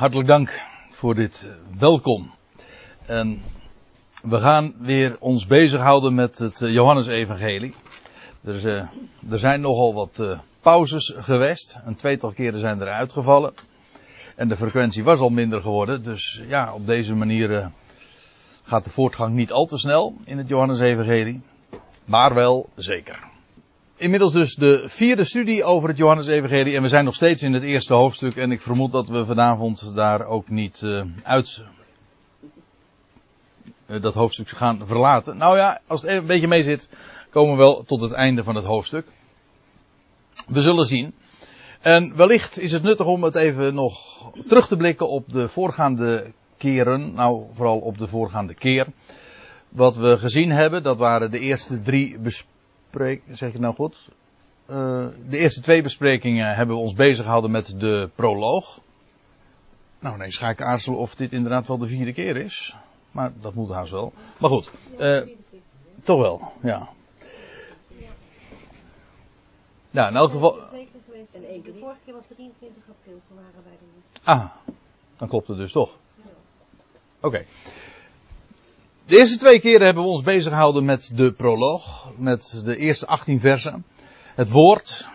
hartelijk dank voor dit eh, welkom. We gaan weer ons bezighouden met het eh, Johannesevangelie. Er, uh, er zijn nogal wat pauzes geweest. Een tweetal keren zijn er uitgevallen. En de frequentie was al minder geworden. Dus ja, op deze manier gaat de voortgang niet al te snel in het Johannesevangelie. Maar wel zeker. Inmiddels dus de vierde studie over het Johannesevangelie. En we zijn nog steeds in het eerste hoofdstuk. En ik vermoed dat we vanavond daar ook niet uh, uit uh, dat hoofdstuk gaan verlaten. Nou ja, als het even een beetje mee zit, komen we wel tot het einde van het hoofdstuk. We zullen zien. En wellicht is het nuttig om het even nog terug te blikken op de voorgaande keren. Nou, vooral op de voorgaande keer. Wat we gezien hebben, dat waren de eerste drie besprekingen zeg je nou goed? Uh, de eerste twee besprekingen hebben we ons bezig gehouden met de proloog. Nou, ineens ga ik aarzelen of dit inderdaad wel de vierde keer is. Maar dat moet haast wel. Maar goed, uh, toch wel, ja. Nou, in elk geval. En één keer. De vorige keer was 23 april, toen waren wij er niet. Ah, dan klopt het dus toch. Oké. Okay. De eerste twee keren hebben we ons bezig gehouden met de proloog, met de eerste 18 versen. Het woord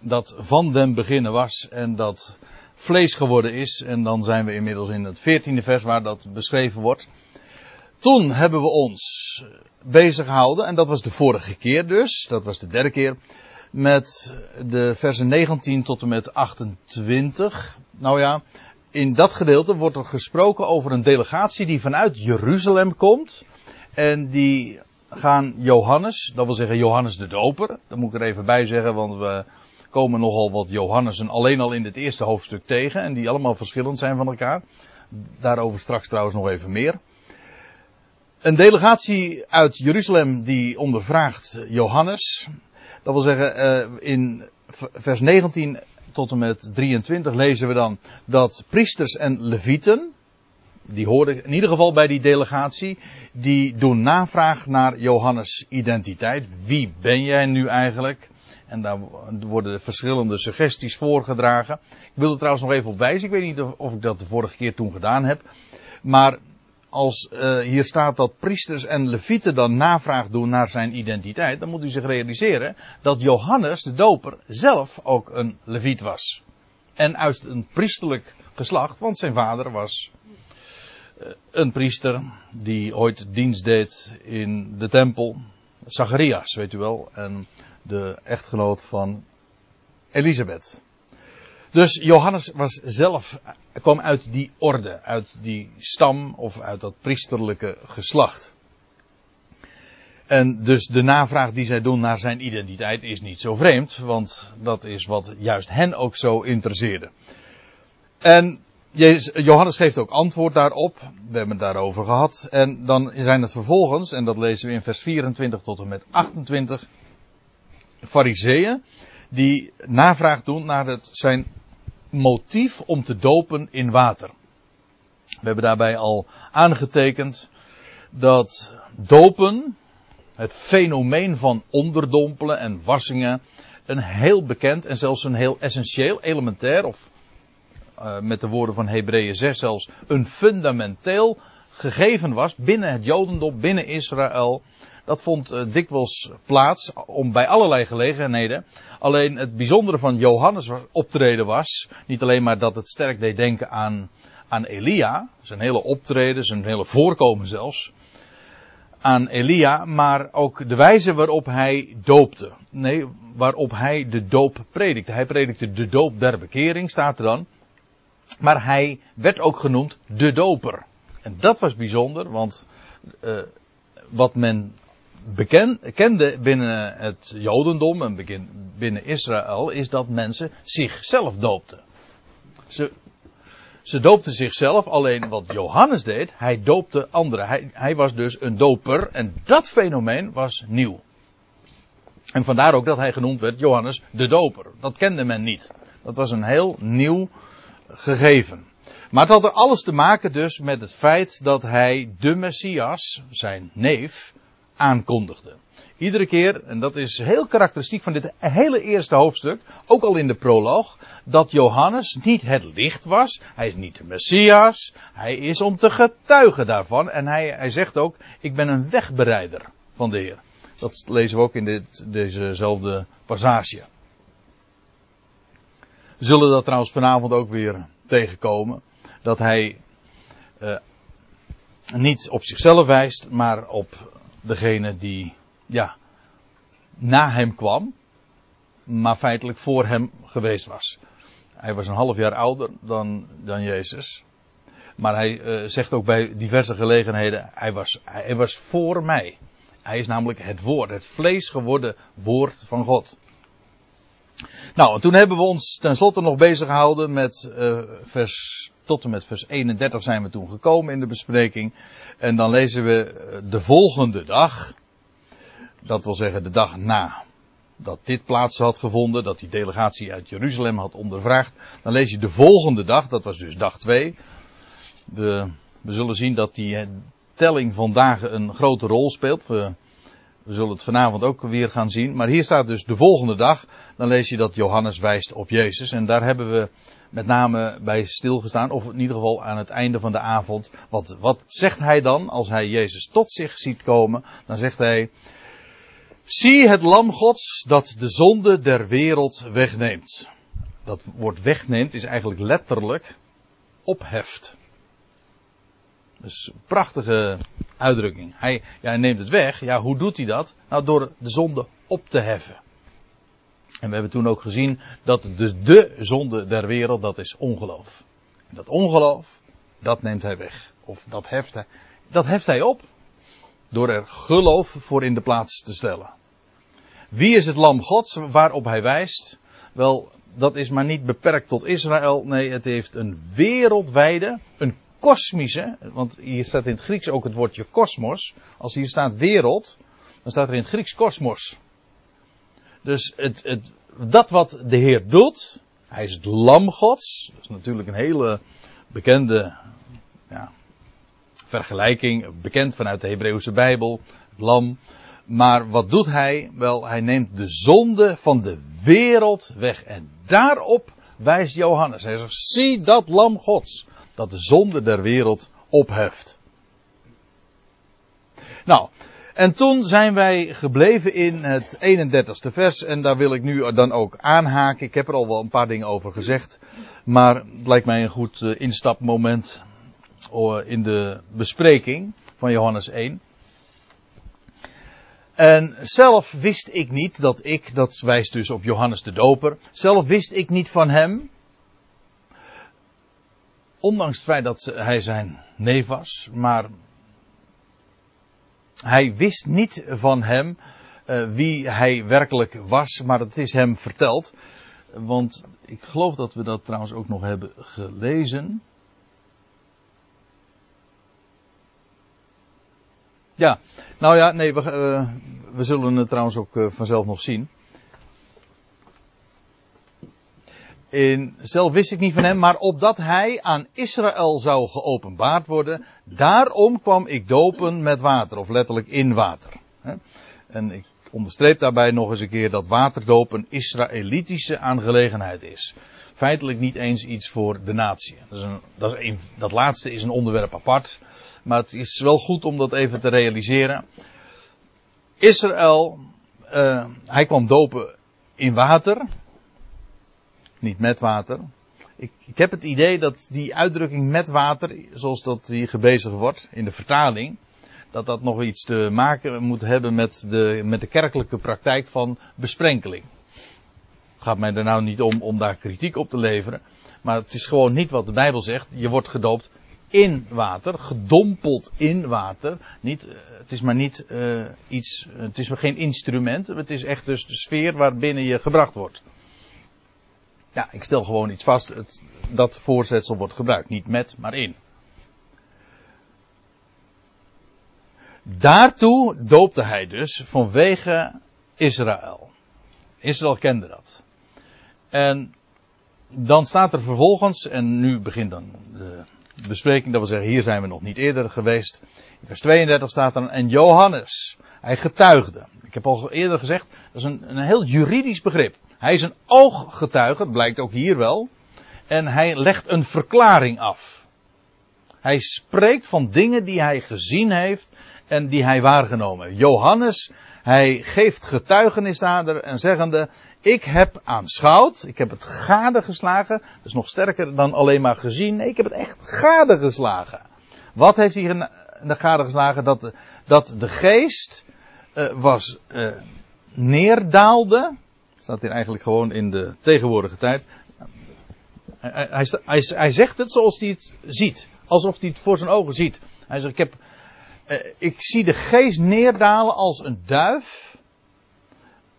dat van den beginnen was en dat vlees geworden is. En dan zijn we inmiddels in het 14e vers waar dat beschreven wordt. Toen hebben we ons bezig gehouden, en dat was de vorige keer dus, dat was de derde keer, met de versen 19 tot en met 28. Nou ja, in dat gedeelte wordt er gesproken over een delegatie die vanuit Jeruzalem komt. En die gaan Johannes, dat wil zeggen Johannes de Doper. Dat moet ik er even bij zeggen, want we komen nogal wat Johannessen alleen al in het eerste hoofdstuk tegen. En die allemaal verschillend zijn van elkaar. Daarover straks trouwens nog even meer. Een delegatie uit Jeruzalem die ondervraagt Johannes. Dat wil zeggen, in vers 19 tot en met 23 lezen we dan dat priesters en levieten, die hoorden in ieder geval bij die delegatie, die doen navraag naar Johannes' identiteit. Wie ben jij nu eigenlijk? En daar worden verschillende suggesties voorgedragen. Ik wil er trouwens nog even op wijzen. Ik weet niet of, of ik dat de vorige keer toen gedaan heb. Maar als uh, hier staat dat priesters en levieten dan navraag doen naar zijn identiteit, dan moet u zich realiseren dat Johannes de doper zelf ook een leviet was. En uit een priesterlijk geslacht, want zijn vader was uh, een priester die ooit dienst deed in de tempel. Zacharias, weet u wel, en de echtgenoot van Elisabeth. Dus Johannes was zelf, kwam uit die orde, uit die stam of uit dat priesterlijke geslacht. En dus de navraag die zij doen naar zijn identiteit is niet zo vreemd, want dat is wat juist hen ook zo interesseerde. En Johannes geeft ook antwoord daarop. We hebben het daarover gehad. En dan zijn het vervolgens, en dat lezen we in vers 24 tot en met 28, fariseeën die navraag doen naar het, zijn motief om te dopen in water. We hebben daarbij al aangetekend dat dopen, het fenomeen van onderdompelen en wassingen, een heel bekend en zelfs een heel essentieel, elementair, of uh, met de woorden van Hebreeën 6 zelfs, een fundamenteel gegeven was binnen het Jodendom, binnen Israël. Dat vond uh, dikwijls plaats om bij allerlei gelegenheden. Alleen het bijzondere van Johannes optreden was, niet alleen maar dat het sterk deed denken aan, aan Elia, zijn hele optreden, zijn hele voorkomen zelfs, aan Elia, maar ook de wijze waarop hij doopte. Nee, waarop hij de doop predikte. Hij predikte de doop der bekering, staat er dan. Maar hij werd ook genoemd de doper. En dat was bijzonder, want uh, wat men bekend, kende binnen het Jodendom en binnen Israël is dat mensen zichzelf doopten. Ze, ze doopten zichzelf, alleen wat Johannes deed, hij doopte anderen. Hij, hij was dus een doper en dat fenomeen was nieuw. En vandaar ook dat hij genoemd werd Johannes de doper. Dat kende men niet. Dat was een heel nieuw gegeven. Maar het had er alles te maken dus met het feit dat hij de Messias, zijn neef, aankondigde. iedere keer, en dat is heel karakteristiek van dit hele eerste hoofdstuk, ook al in de proloog, dat Johannes niet het licht was, hij is niet de Messias, hij is om te getuigen daarvan en hij, hij zegt ook, ik ben een wegbereider van de Heer. Dat lezen we ook in dit, dezezelfde passage. We zullen dat trouwens vanavond ook weer tegenkomen, dat hij uh, niet op zichzelf wijst, maar op degene die, ja, na hem kwam, maar feitelijk voor hem geweest was. Hij was een half jaar ouder dan, dan Jezus. Maar hij uh, zegt ook bij diverse gelegenheden, hij was, hij was voor mij. Hij is namelijk het woord, het vlees geworden woord van God. Nou, en toen hebben we ons tenslotte nog bezig gehouden met uh, vers, tot en met vers 31 zijn we toen gekomen in de bespreking. En dan lezen we eh, de volgende dag, dat wil zeggen de dag na dat dit plaats had gevonden, dat die delegatie uit Jeruzalem had ondervraagd. Dan lees je de volgende dag, dat was dus dag 2. We, we zullen zien dat die telling van dagen een grote rol speelt. We, we zullen het vanavond ook weer gaan zien. Maar hier staat dus de volgende dag. Dan lees je dat Johannes wijst op Jezus. En daar hebben we met name bij stilgestaan. Of in ieder geval aan het einde van de avond. Wat, wat zegt hij dan als hij Jezus tot zich ziet komen? Dan zegt hij. Zie het lam gods dat de zonde der wereld wegneemt. Dat woord wegneemt is eigenlijk letterlijk opheft. Dus een prachtige uitdrukking. Hij, ja, hij neemt het weg. Ja, hoe doet hij dat? Nou, door de zonde op te heffen. En we hebben toen ook gezien dat de, de zonde der wereld, dat is ongeloof. En dat ongeloof, dat neemt hij weg. Of dat heft hij, dat heft hij op. Door er geloof voor in de plaats te stellen. Wie is het lam gods waarop hij wijst? Wel, dat is maar niet beperkt tot Israël. Nee, het heeft een wereldwijde, een kosmische, want hier staat in het Grieks ook het woordje kosmos. Als hier staat wereld, dan staat er in het Grieks kosmos. Dus het, het, dat wat de Heer doet, hij is het lam gods. Dat is natuurlijk een hele bekende ja, vergelijking, bekend vanuit de Hebreeuwse Bijbel, het lam. Maar wat doet hij? Wel, hij neemt de zonde van de wereld weg. En daarop wijst Johannes. Hij zegt, zie dat lam gods dat de zonde der wereld opheft. Nou, en toen zijn wij gebleven in het 31ste vers en daar wil ik nu dan ook aanhaken. Ik heb er al wel een paar dingen over gezegd, maar het lijkt mij een goed eh, instapmoment eh, in de bespreking van Johannes 1. En zelf wist ik niet dat ik, dat wijst dus op Johannes de Doper, zelf wist ik niet van hem Ondanks het feit dat hij zijn neef was, maar hij wist niet van hem uh, wie hij werkelijk was, maar het is hem verteld. Want ik geloof dat we dat trouwens ook nog hebben gelezen. Ja, nou ja, nee, we, uh, we zullen het trouwens ook uh, vanzelf nog zien. In, zelf wist ik niet van hem, maar opdat hij aan Israël zou geopenbaard worden, daarom kwam ik dopen met water, of letterlijk in water. En ik onderstreep daarbij nog eens een keer dat waterdopen een Israëlitische aangelegenheid is. Feitelijk niet eens iets voor de natie. Dat, is een, dat, laatste is een onderwerp apart, maar het is wel goed om dat even te realiseren. Israël, uh, hij kwam dopen in water, niet met water. Ik, ik heb het idee dat die uitdrukking met water, zoals dat hier gebezigd wordt in de vertaling, dat dat nog iets te maken moet hebben met de, met de kerkelijke praktijk van besprenkeling. Het gaat mij er nou niet om om daar kritiek op te leveren, maar het is gewoon niet wat de Bijbel zegt. Je wordt gedoopt in water, gedompeld in water. Niet, eh, het is maar niet uh, iets, het is geen instrument, het is echt dus de sfeer waarbinnen je gebracht wordt. Ja, ik stel gewoon iets vast. Het, dat voorzetsel wordt gebruikt. Niet met, maar in. Daartoe doopte hij dus vanwege Israël. Israël kende dat. En dan staat er vervolgens, en nu begint dan de bespreking, dat we zeggen, hier zijn we nog niet eerder geweest. In vers 32 staat dan, en Johannes, Hij getuigde. Ik heb al eerder gezegd, dat is een, een heel juridisch begrip. Hij is een ooggetuige, blijkt ook hier wel. En hij legt een verklaring af. Hij spreekt van dingen die hij gezien heeft en die hij waargenomen. Johannes, hij geeft getuigenis nader en zeggende, ik heb aanschouwd, ik heb het gade geslagen. Dat is nog sterker dan alleen maar gezien. Nee, ik heb het echt gade geslagen. Wat heeft hij in de gade geslagen? Dat, dat de geest uh, was uh, neerdaalde. Staat hier eigenlijk gewoon in de tegenwoordige tijd. Hij, hij, hij, hij, zegt het zoals hij het ziet. Alsof hij het voor zijn ogen ziet. Hij zegt, ik, heb, uh, ik zie de geest neerdalen als een duif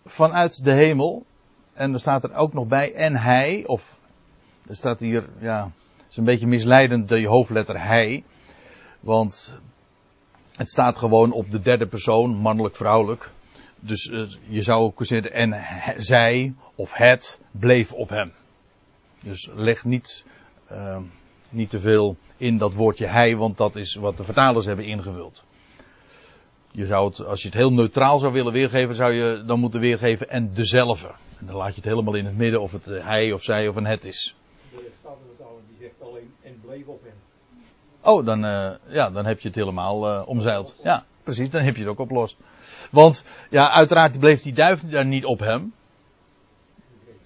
vanuit de hemel. En er staat er ook nog bij, en hij, of er staat hier, ja, is een beetje misleidend de hoofdletter hij. Want het staat gewoon op de derde persoon, mannelijk-vrouwelijk. Dus uh, je zou ook kunnen zeggen, en zij of het bleef op hem. Dus leg niet, uh, niet te veel in dat woordje hij, want dat is wat de vertalers hebben ingevuld. Je zou het, als je het heel neutraal zou willen weergeven, zou je dan moeten weergeven en dezelfde. En dan laat je het helemaal in het midden of het hij of zij of een het is. De Statenvertaler die zegt alleen en bleef op hem. Oh, dan, uh, ja, dan heb je het helemaal uh, omzeild. Ja, precies, dan heb je het ook oplost. Want, ja, uiteraard bleef die duif daar niet op hem.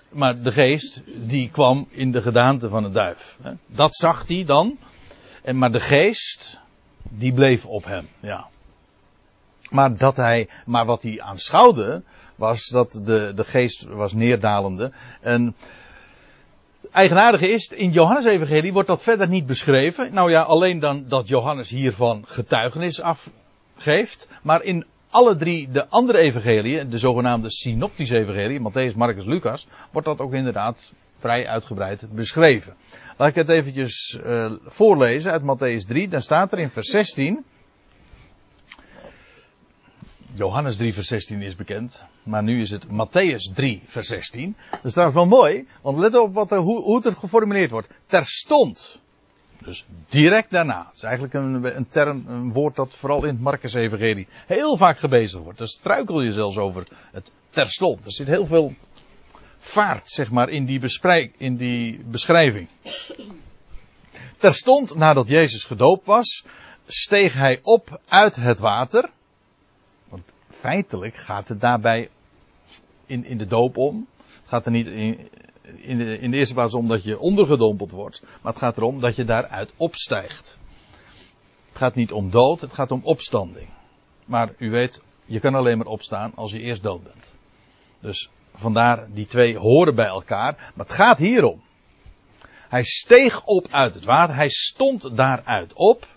Maar de geest, die kwam in de gedaante van een duif. Dat zag hij dan. En, maar de geest, die bleef op hem, ja. Maar dat hij, maar wat hij aanschouwde, was dat de, de geest was neerdalende. En eigenaardige is, in Johannes Evangelie wordt dat verder niet beschreven. Nou ja, alleen dan dat Johannes hiervan getuigenis afgeeft. Maar in alle drie de andere evangeliën, de zogenaamde synoptische evangelie, Matthäus, Marcus, Lucas, wordt dat ook inderdaad vrij uitgebreid beschreven. Laat ik het eventjes uh, voorlezen uit Matthäus 3. Dan staat er in vers 16. Johannes 3 vers 16 is bekend. Maar nu is het Matthäus 3 vers 16. Dat is trouwens wel mooi. Want let op wat er, hoe, hoe het geformuleerd wordt. Terstond. Dus direct daarna. Dat is eigenlijk een, een term, een woord dat vooral in het Marcus Evangelie heel vaak gebezigd wordt. Daar struikel je zelfs over het terstond. Er zit heel veel vaart, zeg maar, in die, in die beschrijving. Terstond nadat Jezus gedoopt was, steeg hij op uit het water. Want feitelijk gaat het daarbij in, in de doop om. Het gaat er niet in, in, de, in de eerste plaats om dat je ondergedompeld wordt. Maar het gaat erom dat je daaruit opstijgt. Het gaat niet om dood, het gaat om opstanding. Maar u weet, je kan alleen maar opstaan als je eerst dood bent. Dus vandaar die twee horen bij elkaar. Maar het gaat hierom. Hij steeg op uit het water. Hij stond daaruit op.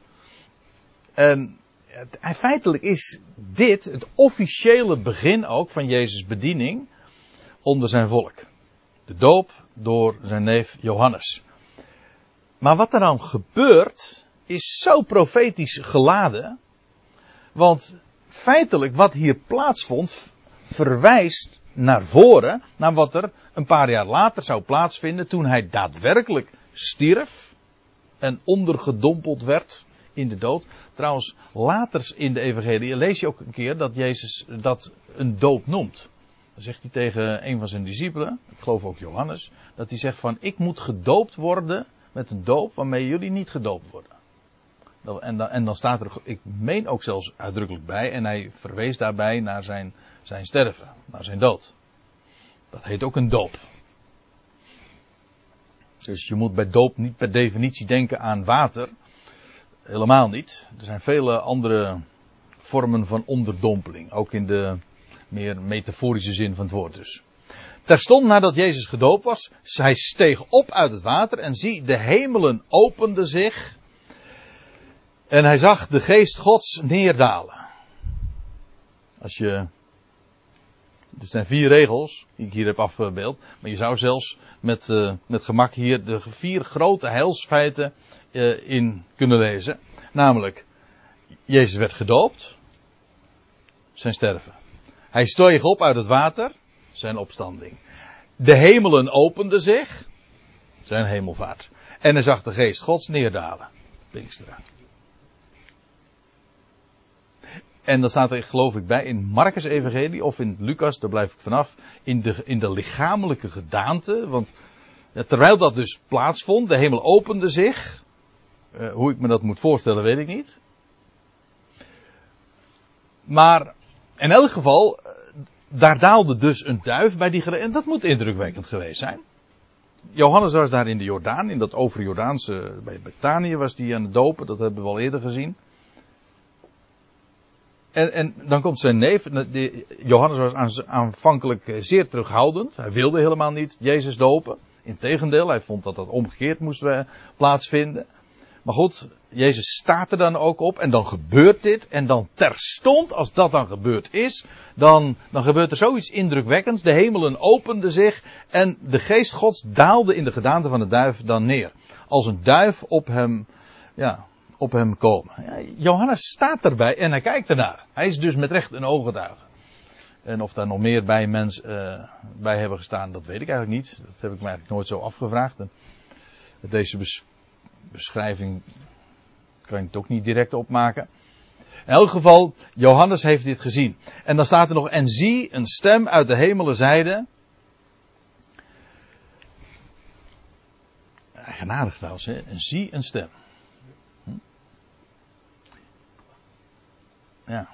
En feitelijk is dit het officiële begin ook van Jezus' bediening onder zijn volk. De doop door zijn neef Johannes. Maar wat er dan gebeurt, is zo profetisch geladen. Want feitelijk wat hier plaatsvond, verwijst naar voren, naar wat er een paar jaar later zou plaatsvinden toen hij daadwerkelijk stierf en ondergedompeld werd in de dood. Trouwens, later in de evangelie lees je ook een keer dat Jezus dat een dood noemt. Dan zegt hij tegen een van zijn discipelen, ik geloof ook Johannes, dat hij zegt van ik moet gedoopt worden met een doop waarmee jullie niet gedoopt worden. En dan, en dan staat er, ik meen ook zelfs uitdrukkelijk bij, en hij verwees daarbij naar zijn, zijn sterven, naar zijn dood. Dat heet ook een doop. Dus je moet bij doop niet per definitie denken aan water. Helemaal niet. Er zijn vele andere vormen van onderdompeling. Ook in de meer metaforische zin van het woord dus. Terstond nadat Jezus gedoopt was, hij steeg op uit het water en zie, de hemelen openden zich. En hij zag de geest Gods neerdalen. Als je. Dit zijn vier regels die ik hier heb afgebeeld. Maar je zou zelfs met, uh, met gemak hier de vier grote heilsfeiten uh, in kunnen lezen. Namelijk, Jezus werd gedoopt. Zijn sterven. Hij steeg op uit het water. Zijn opstanding. De hemelen openden zich. Zijn hemelvaart. En hij zag de geest gods neerdalen. Pinksteren. En dan staat er, geloof ik, bij in Marcus Evangelie of in Lucas, daar blijf ik vanaf, in de, in de lichamelijke gedaante. Want ja, terwijl dat dus plaatsvond, de hemel opende zich. Uh, hoe ik me dat moet voorstellen, weet ik niet. Maar in elk geval, eh, daar daalde dus een duif bij die En dat moet indrukwekkend geweest zijn. Johannes was daar in de Jordaan, in dat overjordaanse, bij Betanië was hij aan het dopen, dat hebben we al eerder gezien. En, en dan komt zijn neef, Johannes was aanvankelijk zeer terughoudend, hij wilde helemaal niet Jezus dopen. Integendeel, hij vond dat dat omgekeerd moest eh, plaatsvinden. Maar goed, Jezus staat er dan ook op en dan gebeurt dit. En dan terstond, als dat dan gebeurd is, dan, dan gebeurt er zoiets indrukwekkends. De hemelen openden zich en de geest gods daalde in de gedaante van de duif dan neer. Als een duif op hem, ja, op hem komen. Ja, Johannes staat erbij en hij kijkt ernaar. Hij is dus met recht een ooggetuige. En of daar nog meer bij mensen uh, bij hebben gestaan, dat weet ik eigenlijk niet. Dat heb ik me eigenlijk nooit zo afgevraagd. En deze beschrijving kan je het ook niet direct opmaken. In elk geval, Johannes heeft dit gezien. En dan staat er nog, en zie, een stem uit de hemelen zeide. Eigenaardig trouwens, hè? En zie een stem. Hm? Ja.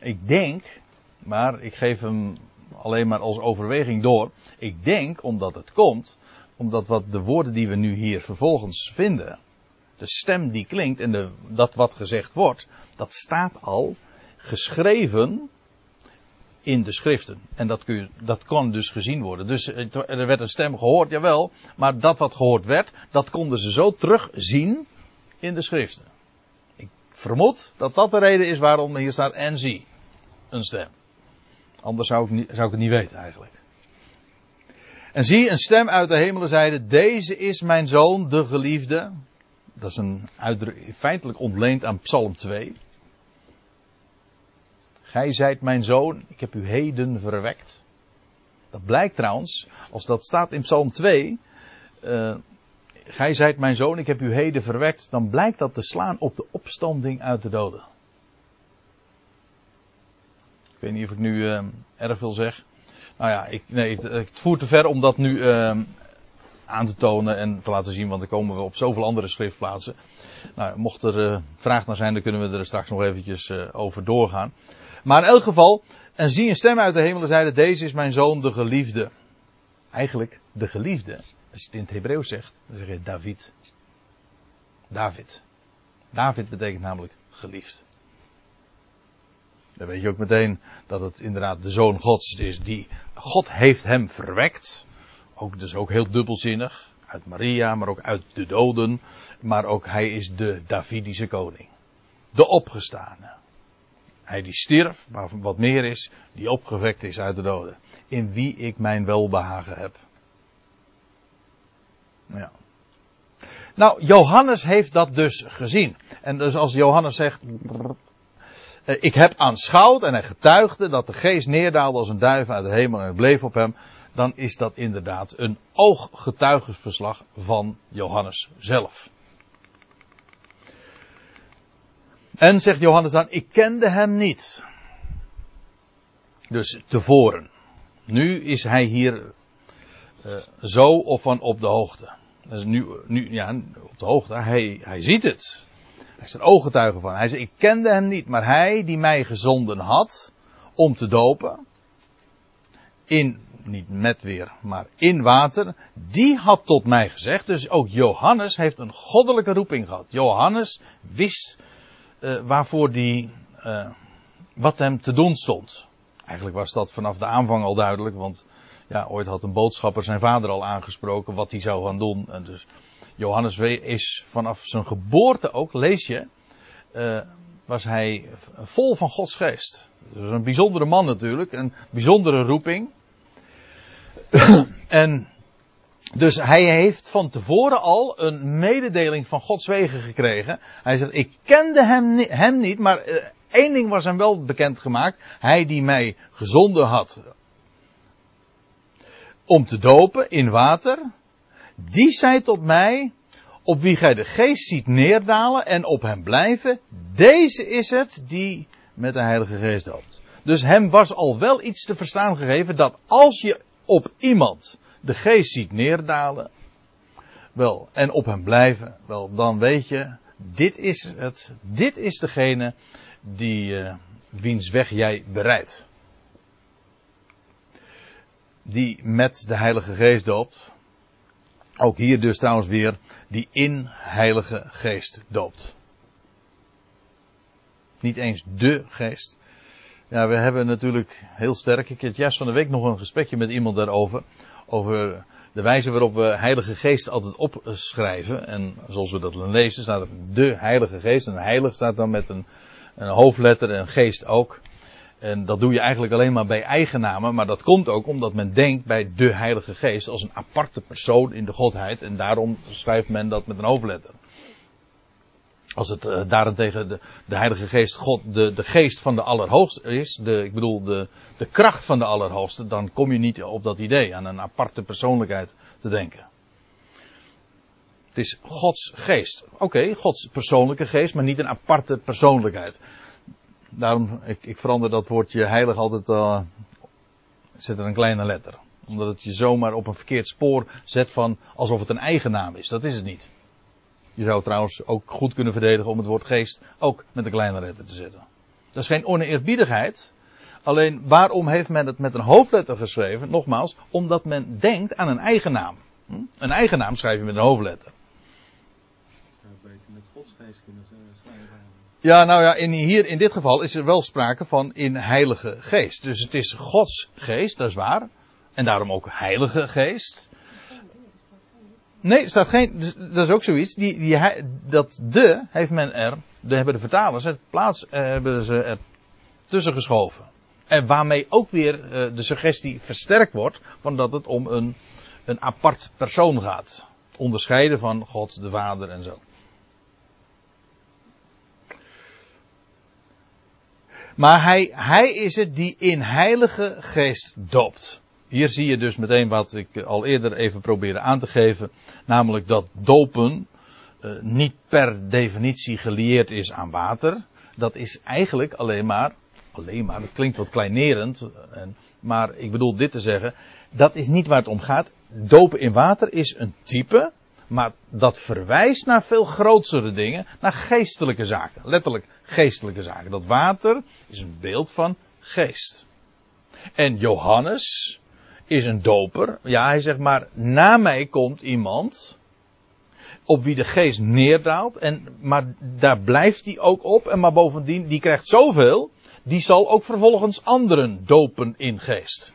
Ik denk, maar ik geef hem alleen maar als overweging door. Ik denk, omdat het komt, omdat wat de woorden die we nu hier vervolgens vinden, de stem die klinkt en de, dat wat gezegd wordt, dat staat al geschreven in de schriften. En dat, kun je, dat kon dus gezien worden. Dus er werd een stem gehoord, jawel, maar dat wat gehoord werd, dat konden ze zo terugzien in de schriften. Ik vermoed dat dat de reden is waarom hier staat en zie, een stem. Anders zou ik, zou ik het niet weten eigenlijk. En zie, een stem uit de hemelen zeide, deze is mijn zoon, de geliefde. Dat is een feitelijk ontleend aan Psalm 2. Gij zijt mijn zoon, ik heb u heden verwekt. Dat blijkt trouwens, als dat staat in Psalm 2, uh, gij zijt mijn zoon, ik heb u heden verwekt, dan blijkt dat te slaan op de opstanding uit de doden. Ik weet niet of ik nu uh, erg veel zeg. Nou ja, ik, nee, het, voert te ver om dat nu uh, aan te tonen en te laten zien, want dan komen we op zoveel andere schriftplaatsen. Nou, mocht er uh, vraag naar zijn, dan kunnen we er straks nog eventjes uh, over doorgaan. Maar in elk geval, en zie een stem uit de hemel en zeide, deze is mijn zoon, de geliefde. Eigenlijk, de geliefde. Als je het in het Hebreeuws zegt, dan zeg je David. David. David betekent namelijk geliefd. Dan weet je ook meteen dat het inderdaad de zoon Gods is. Die, God heeft hem verwekt. Ook, dus ook heel dubbelzinnig. Uit Maria, maar ook uit de doden. Maar ook hij is de Davidische koning. De opgestane. Hij die stierf, maar wat meer is, die opgewekt is uit de doden. In wie ik mijn welbehagen heb. Ja. Nou, Johannes heeft dat dus gezien. En dus als Johannes zegt, ik heb aanschouwd en hij getuigde dat de geest neerdaalde als een duif uit de hemel en bleef op hem. Dan is dat inderdaad een ooggetuigenverslag van Johannes zelf. En zegt Johannes dan, ik kende hem niet. Dus tevoren. Nu is hij hier uh, zo of van op de hoogte. Dus nu, nu ja, op de hoogte. Hij, hij ziet het. Hij is er ooggetuige van. Hij zei, ik kende hem niet, maar hij die mij gezonden had om te dopen, in, niet met weer, maar in water, die had tot mij gezegd, dus ook Johannes heeft een goddelijke roeping gehad. Johannes wist uh, waarvoor die, uh, wat hem te doen stond. Eigenlijk was dat vanaf de aanvang al duidelijk, want ja, ooit had een boodschapper zijn vader al aangesproken wat hij zou gaan doen. En dus Johannes is vanaf zijn geboorte ook, lees je, uh, was hij vol van Gods geest. Een bijzondere man natuurlijk, een bijzondere roeping. en dus hij heeft van tevoren al een mededeling van Gods wegen gekregen. Hij zegt, ik kende hem, hem niet, maar uh, één ding was hem wel bekendgemaakt. Hij die mij gezonden had om te dopen in water. Die zei tot mij, op wie gij de geest ziet neerdalen en op hem blijven, deze is het die met de Heilige Geest doopt. Dus hem was al wel iets te verstaan gegeven dat als je op iemand de geest ziet neerdalen, wel, en op hem blijven, wel, dan weet je, dit is het, dit is degene die, uh, wiens weg jij bereidt. Die met de Heilige Geest doopt. Ook hier dus trouwens weer, die in Heilige Geest doopt. Niet eens de geest. Ja, we hebben natuurlijk heel sterk. Ik had juist van de week nog een gesprekje met iemand daarover. Over de wijze waarop we Heilige Geest altijd opschrijven. En zoals we dat lezen, staat er de Heilige Geest. En heilig staat dan met een, een hoofdletter en geest ook. En dat doe je eigenlijk alleen maar bij eigennamen. Maar dat komt ook omdat men denkt bij de Heilige Geest als een aparte persoon in de Godheid. En daarom schrijft men dat met een hoofdletter. Als het uh, daarentegen de, de Heilige Geest, God, de, de geest van de Allerhoogste is, de, ik bedoel de, de kracht van de Allerhoogste, dan kom je niet op dat idee, aan een aparte persoonlijkheid te denken. Het is Gods geest. Oké, Gods persoonlijke geest, maar niet een aparte persoonlijkheid. Daarom, ik, ik verander dat woordje heilig altijd, uh, zet er een kleine letter. Omdat het je zomaar op een verkeerd spoor zet van alsof het een eigen naam is. Dat is het niet. Je zou trouwens ook goed kunnen verdedigen om het woord geest ook met een kleine letter te zetten. Dat is geen oneerbiedigheid. Alleen waarom heeft men het met een hoofdletter geschreven? Nogmaals, omdat men denkt aan een eigen naam. Hm? Een eigen naam schrijf je met een hoofdletter. Beter met godsgeest kunnen. Ja, nou ja, in, hier in dit geval is er wel sprake van in heilige geest. Dus het is Gods geest, dat is waar. En daarom ook heilige geest. Nee, staat geen, dat is ook zoiets. Die, die, dat de heeft men er, de hebben de vertalers het plaats, eh, hebben ze er tussen geschoven. En waarmee ook weer uh, de suggestie versterkt wordt van dat het om een, een apart persoon gaat. Onderscheiden van God de Vader en zo. Maar hij, hij is het die in heilige geest doopt. Hier zie je dus meteen wat ik al eerder even probeerde aan te geven. Namelijk dat dopen uh, niet per definitie gelieerd is aan water. Dat is eigenlijk alleen maar, alleen maar, dat klinkt wat kleinerend. En, maar ik bedoel dit te zeggen. Dat is niet waar het om gaat. Dopen in water is een type. Maar dat verwijst naar veel grotere dingen. Naar geestelijke zaken. Letterlijk geestelijke zaken. Dat water is een beeld van geest. En Johannes, is een doper. Ja, hij zegt maar, na mij komt iemand op wie de geest neerdaalt. En, maar daar blijft hij ook op. En maar bovendien, die krijgt zoveel. Die zal ook vervolgens anderen dopen in geest.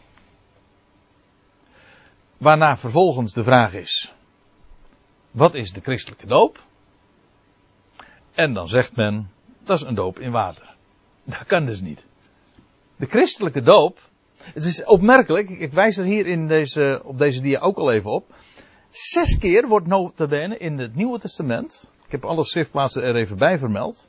Waarna vervolgens de vraag is. Wat is de christelijke doop? En dan zegt men, dat is een doop in water. Dat kan dus niet. De christelijke doop het is opmerkelijk, ik wijs er hier in deze, op deze dia ook al even op. Zes keer wordt notabene in het Nieuwe Testament, ik heb alle schriftplaatsen er even bij vermeld,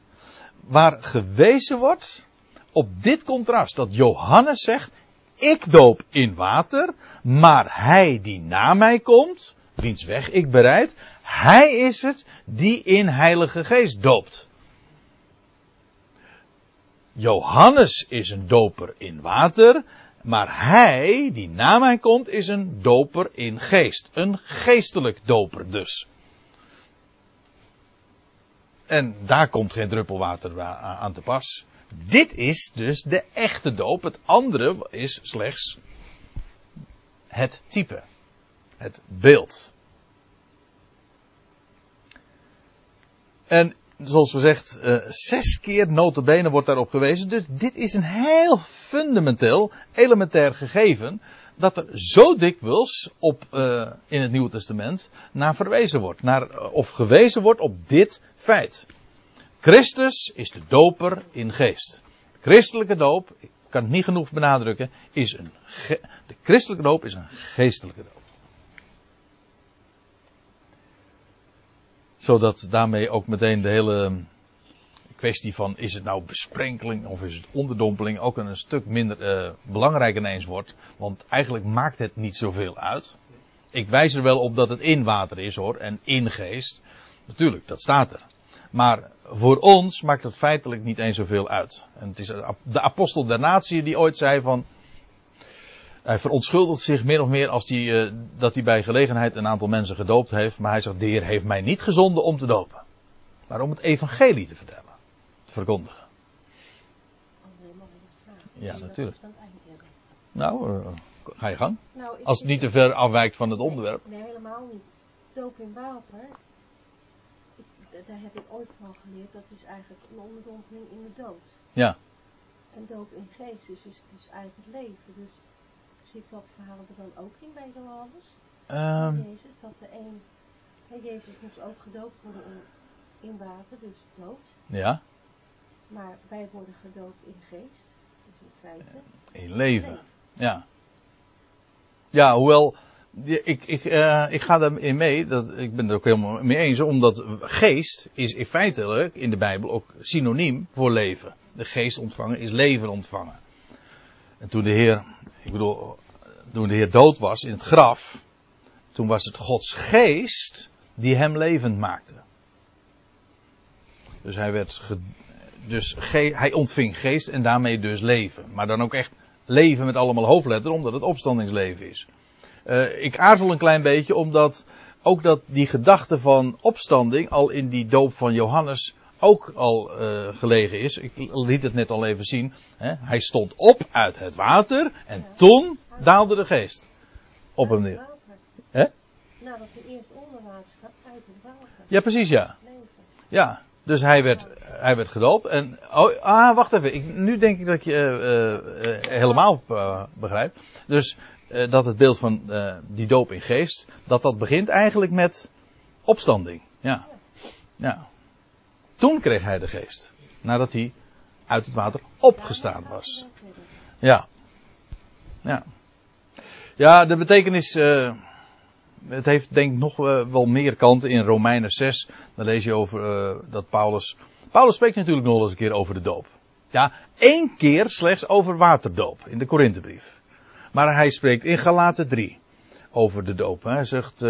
waar gewezen wordt op dit contrast. Dat Johannes zegt, ik doop in water, maar hij die na mij komt, wiens weg ik bereid, hij is het die in Heilige Geest doopt. Johannes is een doper in water, maar hij, die na mij komt, is een doper in geest. Een geestelijk doper dus. En daar komt geen druppelwater aan te pas. Dit is dus de echte doop. Het andere is slechts het type. Het beeld. En zoals gezegd, uh, zes keer notabene wordt daarop gewezen. Dus dit is een heel fundamenteel, elementair gegeven. Dat er zo dikwijls op, uh, in het Nieuwe Testament naar verwezen wordt. Naar, of gewezen wordt op dit feit. Christus is de doper in geest. De christelijke doop, ik kan het niet genoeg benadrukken, is een, de christelijke doop is een geestelijke doop. Zodat daarmee ook meteen de hele kwestie van is het nou besprenkeling of is het onderdompeling ook een stuk minder uh, belangrijk ineens wordt. Want eigenlijk maakt het niet zoveel uit. Ik wijs er wel op dat het in water is hoor en in geest. Natuurlijk, dat staat er. Maar voor ons maakt het feitelijk niet eens zoveel uit. En het is de apostel der natie die ooit zei van. Hij verontschuldigt zich min of meer als die, uh, dat hij bij gelegenheid een aantal mensen gedoopt heeft. Maar hij zegt, de Heer heeft mij niet gezonden om te dopen. Maar om het evangelie te vertellen. Te verkondigen. Ja, natuurlijk. Nou, uh, ga je gang. Nou, Als het niet te ver afwijkt van het onderwerp. Nee, helemaal niet. Doop in water, ik- daar heb ik ooit van geleerd, dat is eigenlijk een onderdompeling in de dood. Ja. En doop in geest is dus eigenlijk leven. Dus zit dat verhaal er dan ook in bij Johannes? Ehm, Jezus, dat de een, Jezus moest ook gedoopt worden in, in water, dus dood. ja. Maar wij worden gedoopt in geest, dus in feite In leven. leven. Ja. Ja, hoewel. Ik, ik, eh, ik ga daarin mee, dat, ik ben het er ook helemaal mee eens, omdat geest is in feitelijk in de Bijbel ook synoniem voor leven. De geest ontvangen is leven ontvangen. En toen de Heer, ik bedoel, toen de Heer dood was in het graf, toen was het Gods geest die hem levend maakte. Dus hij werd, dus hij ontving geest en daarmee dus leven. Maar dan ook echt leven met allemaal hoofdletter, omdat het opstandingsleven is. Eh, ik aarzel een klein beetje, omdat ook dat die gedachte van opstanding al in die doop van Johannes ook al eh, gelegen is. Ik liet het net al even zien. Hè? Hij stond op uit het water en toen daalde de geest op hem neer. Hè? Nadat hij eerst gaat, uit het water. Ja, precies ja. Ja, dus hij werd, hij werd gedoopt. En, oh, ah, wacht even. Ik, nu denk ik dat je eh, eh, helemaal begrijpt. Dus dat het beeld van die doop in geest, dat dat begint eigenlijk met opstanding. Ja. ja. Toen kreeg hij de geest. Nadat hij uit het water opgestaan was. Ja. Ja. Ja, de betekenis. eh, het heeft denk ik nog eh, wel meer kanten in Romeinen 6. Dan lees je over eh, dat Paulus. Paulus spreekt natuurlijk nog wel eens een keer over de doop. Ja, één keer slechts over waterdoop in de Korinthebrief. Maar hij spreekt in Galaten 3 over de doop. Hij zegt.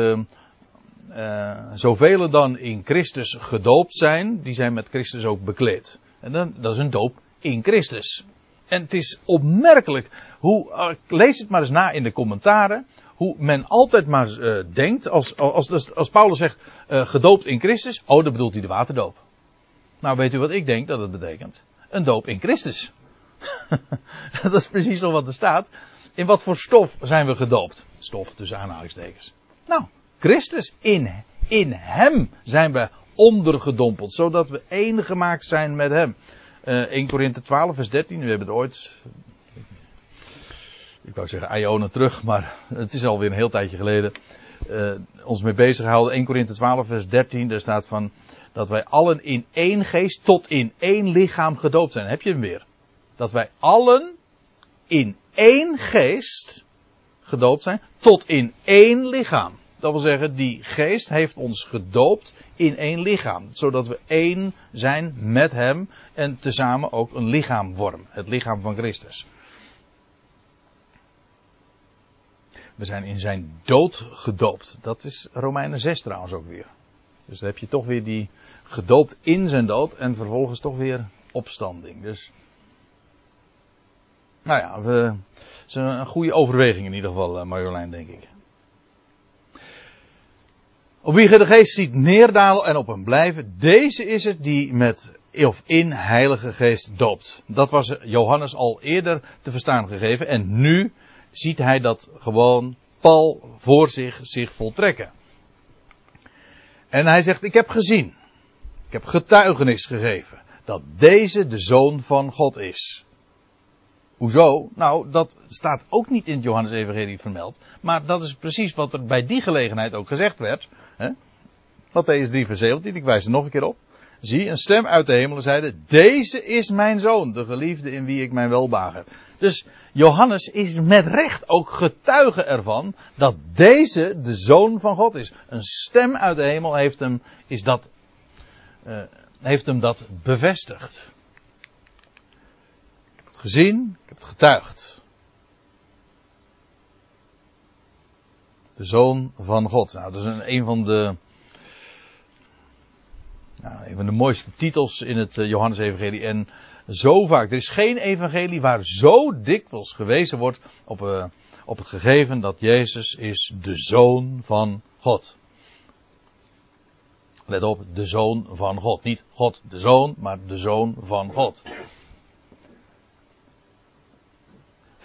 Eh, zoveel dan in Christus gedoopt zijn, die zijn met Christus ook bekleed. En dan, dat is een doop in Christus. En het is opmerkelijk hoe, eh, lees het maar eens na in de commentaren, hoe men altijd maar eh, denkt, als, als, als, als Paulus zegt gedoopt in Christus, oh dan bedoelt hij de waterdoop. Nou weet u wat ik denk dat het betekent? Een doop in Christus. dat is precies al wat er staat. In wat voor stof zijn we gedoopt? Stof tussen aanhalingstekens. Nou, Christus, in, in Hem zijn we ondergedompeld, zodat we één gemaakt zijn met Hem. Eh 1 Korinthe 12, vers 13, we hebben het ooit, ik wou zeggen ionen terug, maar het is alweer een heel tijdje geleden, eh, ons mee bezig gehouden. 1 Korinthe 12, vers 13, daar staat van dat wij allen in één geest tot in één lichaam gedoopt zijn. Heb je hem weer? Dat wij allen in één geest gedoopt zijn tot in één lichaam. Dat wil zeggen, die geest heeft ons gedoopt in één lichaam. Zodat we één zijn met hem en tezamen ook een lichaam vormen. Het lichaam van Christus. We zijn in zijn dood gedoopt. Dat is Romeinen 6 trouwens ook weer. Dus dan heb je toch weer die gedoopt in zijn dood en vervolgens toch weer opstanding. Dus. Nou ja, we, het is een goede overweging in ieder geval, eh, Marjolein, denk ik. Op wie de geest ziet neerdalen en op hem blijven, deze is het die met of in heilige geest doopt. Dat was Johannes al eerder te verstaan gegeven en nu ziet hij dat gewoon pal voor zich, zich voltrekken. En hij zegt, ik heb gezien, ik heb getuigenis gegeven, dat deze de zoon van God is. Hoezo? Nou, dat staat ook niet in het Johannes Evangelie vermeld. Maar dat is precies wat er bij die gelegenheid ook gezegd werd. Hè? Matthäus 3 vers 17, ik wijs er nog een keer op. Zie, een stem uit de hemelen zeide, deze is mijn zoon, de geliefde in wie ik mijn welbagen heb. Dus Johannes is met recht ook getuige ervan dat deze de zoon van God is. Een stem uit de hemel heeft hem, is dat, uh, heeft hem dat bevestigd. Ik heb het gezien, ik heb het getuigd. De zoon van God. Nou, dat is een, een van de. Nou, Een van de mooiste titels in het eh, Johannes-evangelie. En zo vaak. Er is geen evangelie waar zo dikwijls gewezen wordt op, eh, op het gegeven dat Jezus is de Zoon van God. Let op, de Zoon van God. Niet God de Zoon, maar de Zoon van God.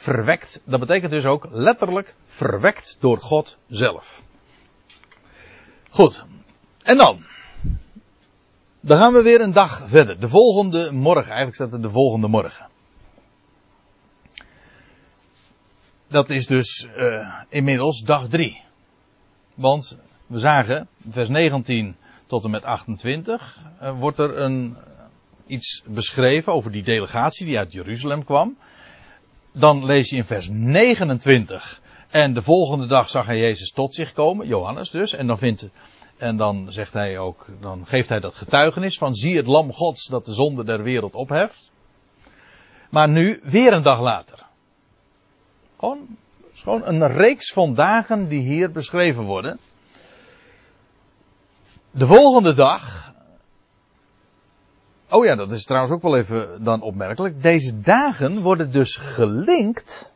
Verwekt, dat betekent dus ook letterlijk verwekt door God zelf. Goed, en dan. Dan gaan we weer een dag verder. De volgende morgen, eigenlijk staat er de volgende morgen. Dat is dus uh, inmiddels dag 3. Want we zagen, vers 19 tot en met 28, uh, wordt er een, iets beschreven over die delegatie die uit Jeruzalem kwam. Dan lees je in vers 29. En de volgende dag zag hij Jezus tot zich komen, Johannes dus. En dan vindt en dan zegt hij ook, dan geeft hij dat getuigenis van zie het lam gods dat de zonde der wereld opheft. Maar nu weer een dag later. Gewoon, gewoon een reeks van dagen die hier beschreven worden. De volgende dag. Oh ja, dat is trouwens ook wel even dan opmerkelijk. Deze dagen worden dus gelinkt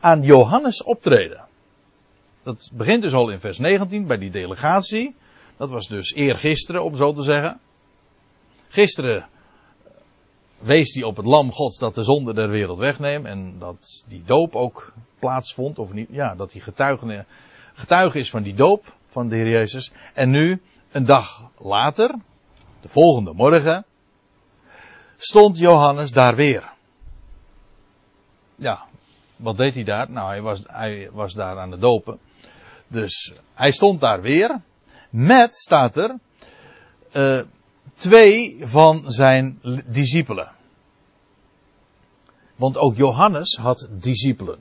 aan Johannes optreden. Dat begint dus al in vers 19 bij die delegatie. Dat was dus eergisteren, om zo te zeggen. Gisteren wees hij op het lam gods dat de zonde der wereld wegneemt. En dat die doop ook plaatsvond. Of niet, ja, dat hij getuige, getuige is van die doop van de Heer Jezus. En nu, een dag later, de volgende morgen, stond Johannes daar weer. Ja, wat deed hij daar? Nou, hij was, hij was daar aan het dopen. Dus hij stond daar weer. Met, staat er, uh, twee van zijn discipelen. Want ook Johannes had discipelen.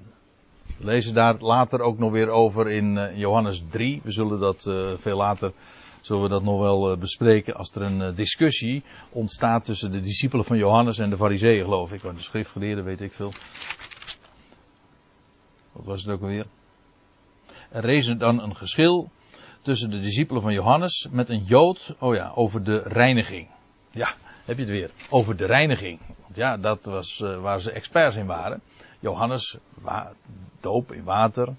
We lezen daar later ook nog weer over in uh, Johannes 3. We zullen dat uh, veel later zullen we dat nog wel bespreken als er een discussie ontstaat tussen de discipelen van Johannes en de fariseeën geloof ik. De schriftgeleerden weet ik veel. Wat was het ook alweer? Er rees dan een geschil tussen de discipelen van Johannes met een Jood, oh ja, over de reiniging. Ja, heb je het weer. Over de reiniging. Want ja, dat was uh, waar ze experts in waren. Johannes, doop in water.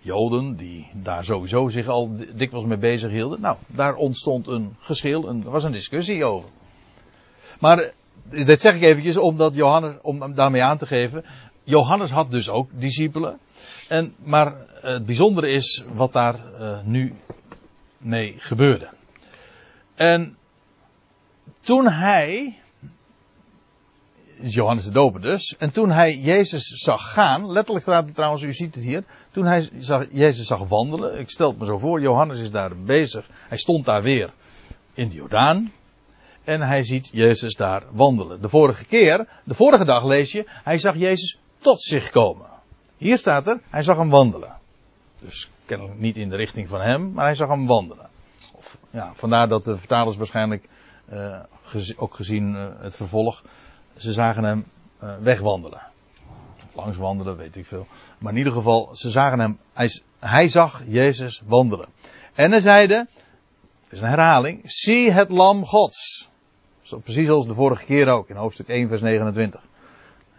Joden, die daar sowieso zich al dikwijls mee bezig hielden. Nou, daar ontstond een geschil, er was een discussie over. Maar, eh, dit zeg ik eventjes omdat Johannes, om daarmee aan te geven. Johannes had dus ook discipelen. En, maar het bijzondere is wat daar uh, nu mee gebeurde. En toen hij, Johannes de Doper dus, en toen hij Jezus zag gaan, letterlijk staat het trouwens, u ziet het hier, toen hij zag, Jezus zag wandelen, ik stel het me zo voor, Johannes is daar bezig, hij stond daar weer in de Jordaan, en hij ziet Jezus daar wandelen. De vorige keer, de vorige dag lees je, hij zag Jezus tot zich komen. Hier staat er, hij zag hem wandelen. Dus kennelijk niet in de richting van hem, maar hij zag hem wandelen. Of, ja, vandaar dat de vertalers waarschijnlijk, uh, ook gezien uh, het vervolg, ze zagen hem uh, wegwandelen. Of langs wandelen, weet ik veel. Maar in ieder geval, ze zagen hem, hij, zag Jezus wandelen. En hij zeide, is een herhaling, zie het lam gods. Zo precies als de vorige keer ook, in hoofdstuk 1 vers 29.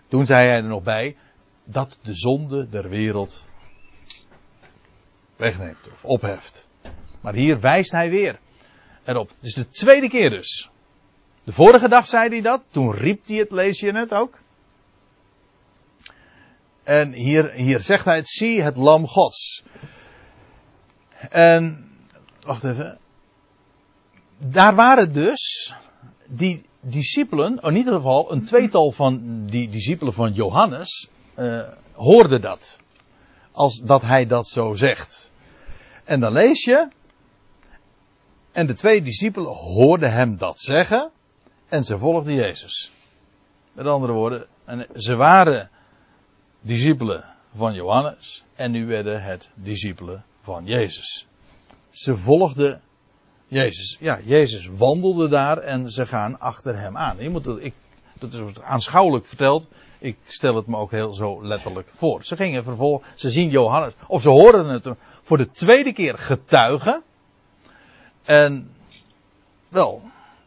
Toen zei hij er nog bij, dat de zonde der wereld wegneemt of opheft. Maar hier wijst hij weer erop. Het is de tweede keer dus. De vorige dag zei hij dat, toen riep hij het, lees je het ook. En hier, hier zegt hij het, zie het lam gods. En, wacht even. Daar waren dus die discipelen, in ieder geval een tweetal van die discipelen van Johannes, uh, hoorden dat. Als dat hij dat zo zegt. En dan lees je. En de twee discipelen hoorden hem dat zeggen. En ze volgden Jezus. Met andere woorden, en ze waren discipelen van Johannes. En nu werden het discipelen van Jezus. Ze volgden Jezus. Ja, Jezus wandelde daar en ze gaan achter hem aan. Je moet, ik, dat is aanschouwelijk verteld. Ik stel het me ook heel zo letterlijk voor. Ze gingen vervolgens, ze zien Johannes, of ze hoorden het voor de tweede keer getuigen. En wel,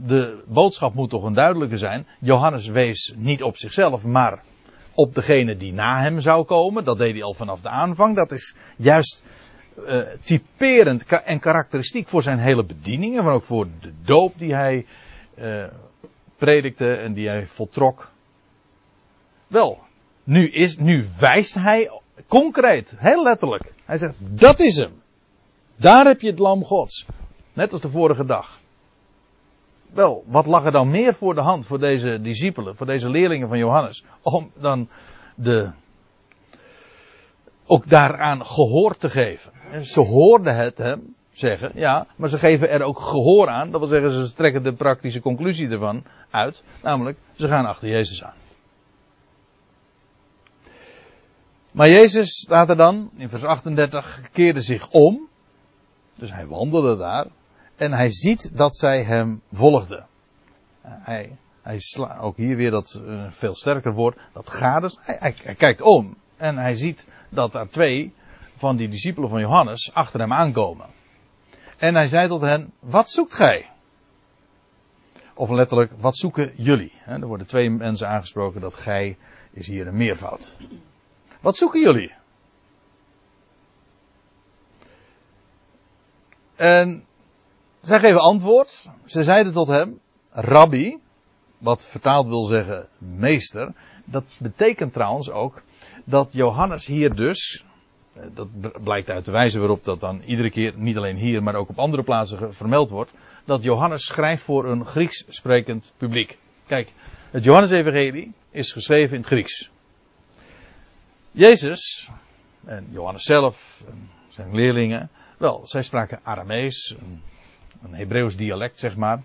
de boodschap moet toch een duidelijke zijn. Johannes wees niet op zichzelf, maar op degene die na hem zou komen. Dat deed hij al vanaf de aanvang. Dat is juist uh, typerend en karakteristiek voor zijn hele bedieningen, maar ook voor de doop die hij uh, predikte en die hij voltrok. Wel, nu, is, nu wijst hij concreet, heel letterlijk. Hij zegt, dat is hem. Daar heb je het lam gods. Net als de vorige dag. Wel, wat lag er dan meer voor de hand voor deze discipelen, voor deze leerlingen van Johannes, om dan de, ook daaraan gehoor te geven. En ze hoorden het hem zeggen, ja, maar ze geven er ook gehoor aan. Dat wil zeggen, ze trekken de praktische conclusie ervan uit. Namelijk, ze gaan achter Jezus aan. Maar Jezus staat er dan, in vers 38, keerde zich om. Dus hij wandelde daar. En hij ziet dat zij hem volgden. Hij, hij sla, ook hier weer dat uh, veel sterker woord, dat gades. Hij, kijkt om en hij ziet dat er twee van die discipelen van Johannes achter hem aankomen. En hij zei tot hen, wat zoekt gij? Of letterlijk, wat zoeken jullie? er worden twee mensen aangesproken, dat gij is hier een meervoud. Wat zoeken jullie? En zij geven antwoord. Ze zeiden tot hem, Rabbi, wat vertaald wil zeggen meester. Dat betekent trouwens ook dat Johannes hier dus, dat blijkt uit de wijze waarop dat dan iedere keer, niet alleen hier, maar ook op andere plaatsen vermeld wordt, dat Johannes schrijft voor een Grieks sprekend publiek. Kijk, het Johannes-evangelie is geschreven in het Grieks. Jezus, en Johannes zelf, en zijn leerlingen, wel, zij spraken Aramees, een, Hebreeuws dialect, zeg maar.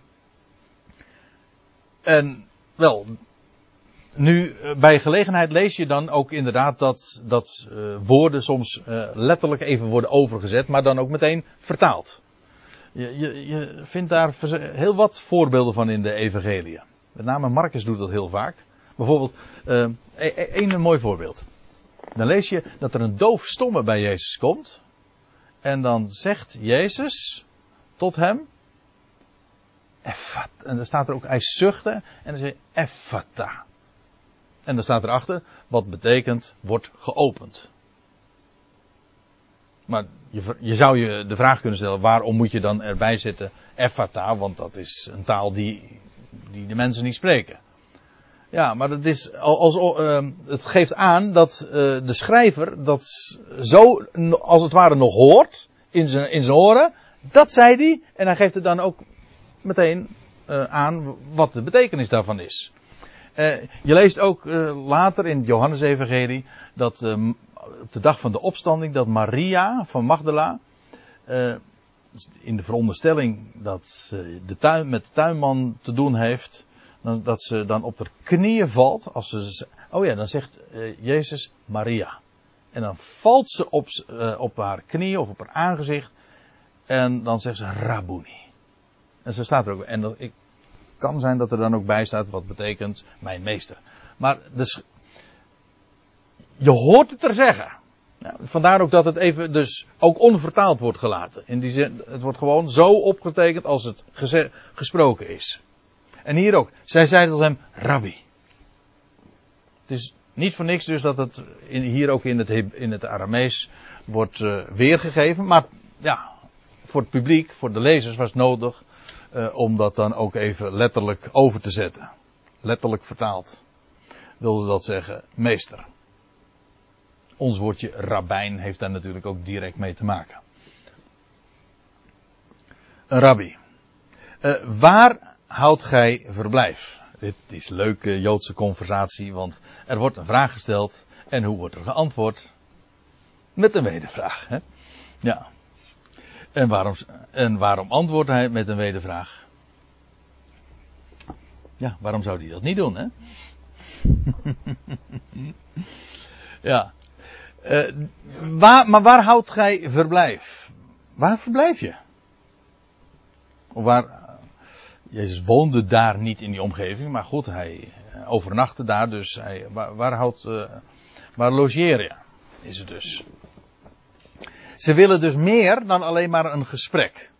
En wel, nu bij gelegenheid lees je dan ook inderdaad dat, dat uh, woorden soms uh, letterlijk even worden overgezet, maar dan ook meteen vertaald. Je, je, je vindt daar heel wat voorbeelden van in de evangelie. Met name Marcus doet dat heel vaak. Bijvoorbeeld, uh, een mooi voorbeeld. Dan lees je dat er een doof stomme bij Jezus komt. En dan zegt Jezus tot hem. En dan staat er ook, hij zuchtte. En dan zegt Effata. En dan staat erachter, wat betekent, wordt geopend. Maar je, je, zou je de vraag kunnen stellen, waarom moet je dan erbij zitten Effata? Want dat is een taal die, die de mensen niet spreken. Ja, maar het, is als, uh, het geeft aan dat uh, de schrijver dat zo als het ware nog hoort in zijn, in zijn oren. Dat zei hij en hij geeft het dan ook meteen uh, aan wat de betekenis daarvan is. Uh, je leest ook later in het Johannesevangelie dat op de dag van de opstanding dat Maria van Magdala in de veronderstelling dat de tuin, met de tuinman te doen heeft dat ze dan op haar knieën valt. Als ze, oh ja, dan zegt Jezus Maria. En dan valt ze op, op haar knieën of op haar aangezicht. En dan zegt ze Rabuni. En zo staat er ook. En dat, ik, kan zijn dat er dan ook bij staat wat betekent mijn meester. Maar dus, je hoort het er zeggen. Ja, vandaar ook dat het even dus ook onvertaald wordt gelaten. In die het wordt gewoon zo opgetekend als het gesproken is. En hier ook. Zij zeiden tot hem, rabbi. Het is niet voor niks dus dat het in, hier ook in het, in het Aramees wordt uh, weergegeven. Maar ja, voor het publiek, voor de lezers was nodig uh, om dat dan ook even letterlijk over te zetten. Letterlijk vertaald. Wilde dat zeggen, meester. Ons woordje rabbijn heeft daar natuurlijk ook direct mee te maken. Een rabbi. Uh, waar houdt gij verblijf? Dit is leuke Joodse conversatie, want er wordt een vraag gesteld en hoe wordt er geantwoord? Met een wedervraag. Hè? Ja. En waarom, en waarom antwoordt hij met een wedervraag? Ja, waarom zou hij dat niet doen, hè? ja. Uh, waar, maar waar houdt gij verblijf? Waar verblijf je? Of waar, Jezus woonde daar niet in die omgeving, maar goed, hij eh, overnachtte daar, dus hij, waar, waar houdt, uh, waar logeer je? Is het dus. Ze willen dus meer dan alleen maar een gesprek.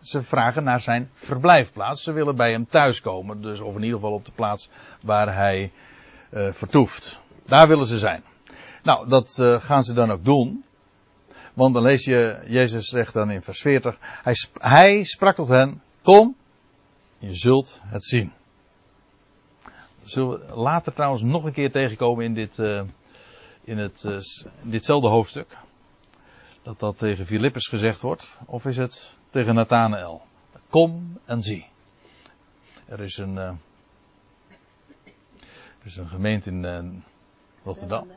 Ze vragen naar zijn verblijfplaats. Ze willen bij hem thuiskomen. Dus of in ieder geval op de plaats waar hij uh, vertoeft. Daar willen ze zijn. Nou, dat uh, gaan ze dan ook doen. Want dan lees je, Jezus zegt dan in vers 40. Hij, hij sprak tot hen, kom, je zult het zien. Zullen we later trouwens nog een keer tegenkomen in dit, uh, in het, in ditzelfde hoofdstuk. Dat dat tegen Filippus gezegd wordt. Of is het tegen Nathanael. Kom en zie. Er is een, uh, er is een gemeente in uh, Rotterdam.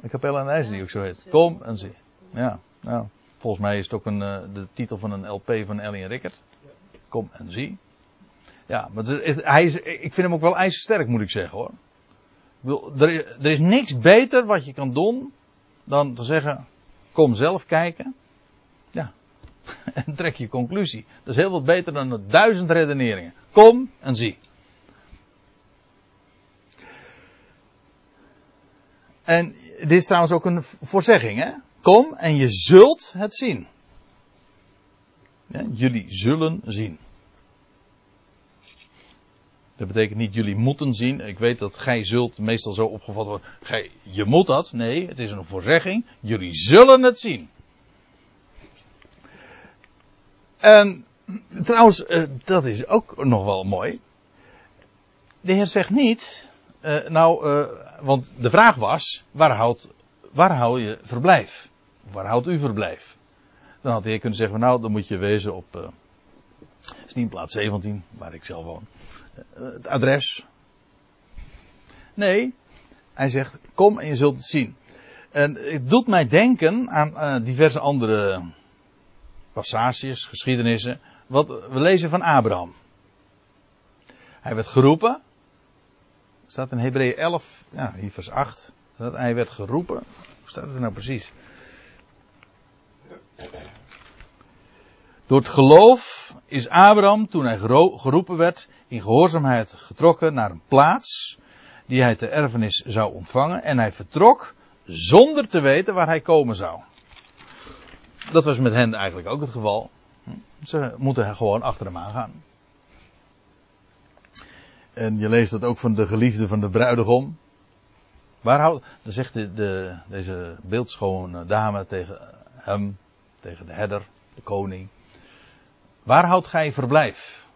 Een kapel aan IJs die ook zo heet. Kom en zie. Ja, nou, volgens mij is het ook een, uh, de titel van een LP van Ellie en Rickert. Kom en zie. Ja, maar het, hij is, ik vind hem ook wel ijzersterk moet ik zeggen hoor. Ik wil, er, er is niks beter wat je kan doen dan te zeggen, kom zelf kijken. Ja, en trek je conclusie. Dat is heel wat beter dan duizend redeneringen. Kom en zie. En dit is trouwens ook een voorzegging, hè? Kom en je zult het zien. Ja, jullie zullen zien. Dat betekent niet jullie moeten zien. Ik weet dat gij zult meestal zo opgevat worden. Gij, je moet dat. Nee, het is een voorzegging. Jullie zullen het zien. En trouwens, uh, dat is ook nog wel mooi. De Heer zegt niet, uh, nou, uh, want de vraag was, waar houdt, waar hou je verblijf? Waar houdt u verblijf? Dan had de Heer kunnen zeggen, nou, dan moet je wezen op uh, Stienplaats 17, waar ik zelf woon. Het adres. Nee, hij zegt, kom en je zult het zien. En het doet mij denken aan diverse andere passages, geschiedenissen. Wat we lezen van Abraham. Hij werd geroepen. Staat in Hebreeën 11, ja, hier vers 8. Dat hij werd geroepen. Hoe staat het er nou precies? Door het geloof is Abraham, toen hij geroepen werd, in gehoorzaamheid getrokken naar een plaats die hij ter erfenis zou ontvangen. En hij vertrok zonder te weten waar hij komen zou dat was met hen eigenlijk ook het geval. Ze moeten gewoon achter hem aangaan. En je leest dat ook van de geliefde van de bruidegom. Waar houdt, dan zegt de, de, deze beeldschone dame tegen hem, tegen de herder, de koning. Waar houdt gij verblijf?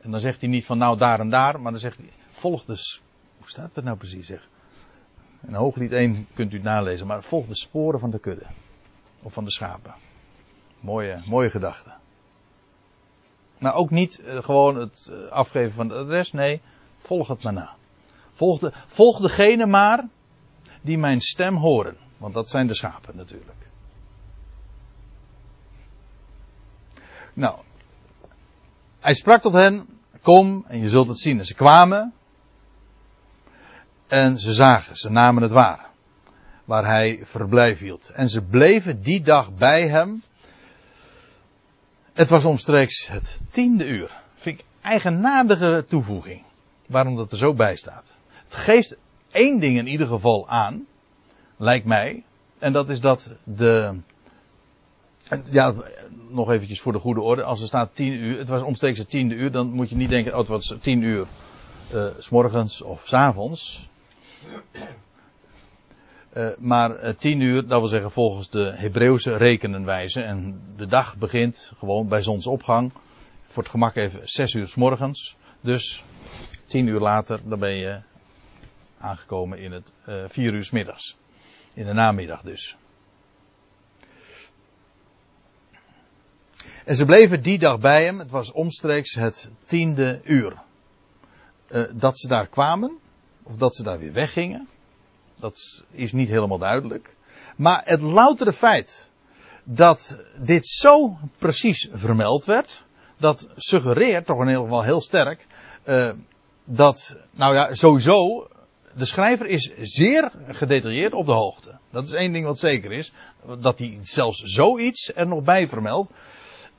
En dan zegt hij niet van nou daar en daar, maar dan zegt hij, volg de, hoe staat het nou precies zeg? In hooglied 1 kunt u nalezen, maar volg de sporen van de kudde. Of van de schapen. Mooie, mooie gedachte. Maar ook niet uh, gewoon het uh, afgeven van het adres. Nee, volg het maar na. Volg, de, volg degene maar die mijn stem horen. Want dat zijn de schapen natuurlijk. Nou, hij sprak tot hen, kom en je zult het zien. En ze kwamen en ze zagen, ze namen het waar waar hij verblijf hield. En ze bleven die dag bij hem. Het was omstreeks het tiende uur. Vind ik eigenaardige toevoeging. Waarom dat er zo bij staat. Het geeft één ding in ieder geval aan. Lijkt mij. En dat is dat de. Ja, nog eventjes voor de goede orde. Als er staat tien uur. Het was omstreeks het tiende uur. Dan moet je niet denken. Oh, het was tien uur. Uh, s morgens of s avonds. Uh, maar uh, tien uur, dat wil zeggen volgens de Hebreeuwse rekenenwijze. En de dag begint gewoon bij zonsopgang. Voor het gemak even zes uur s morgens. Dus tien uur later, dan ben je aangekomen in het uh, vier uur s middags. In de namiddag dus. En ze bleven die dag bij hem. Het was omstreeks het tiende uur. dat ze daar kwamen. Of dat ze daar weer weggingen. Dat is niet helemaal duidelijk. Maar het loutere feit dat dit zo precies vermeld werd, dat suggereert toch in ieder geval heel sterk uh, dat, nou ja, sowieso, de schrijver is zeer gedetailleerd op de hoogte. Dat is één ding wat zeker is, dat hij zelfs zoiets er nog bij vermeldt.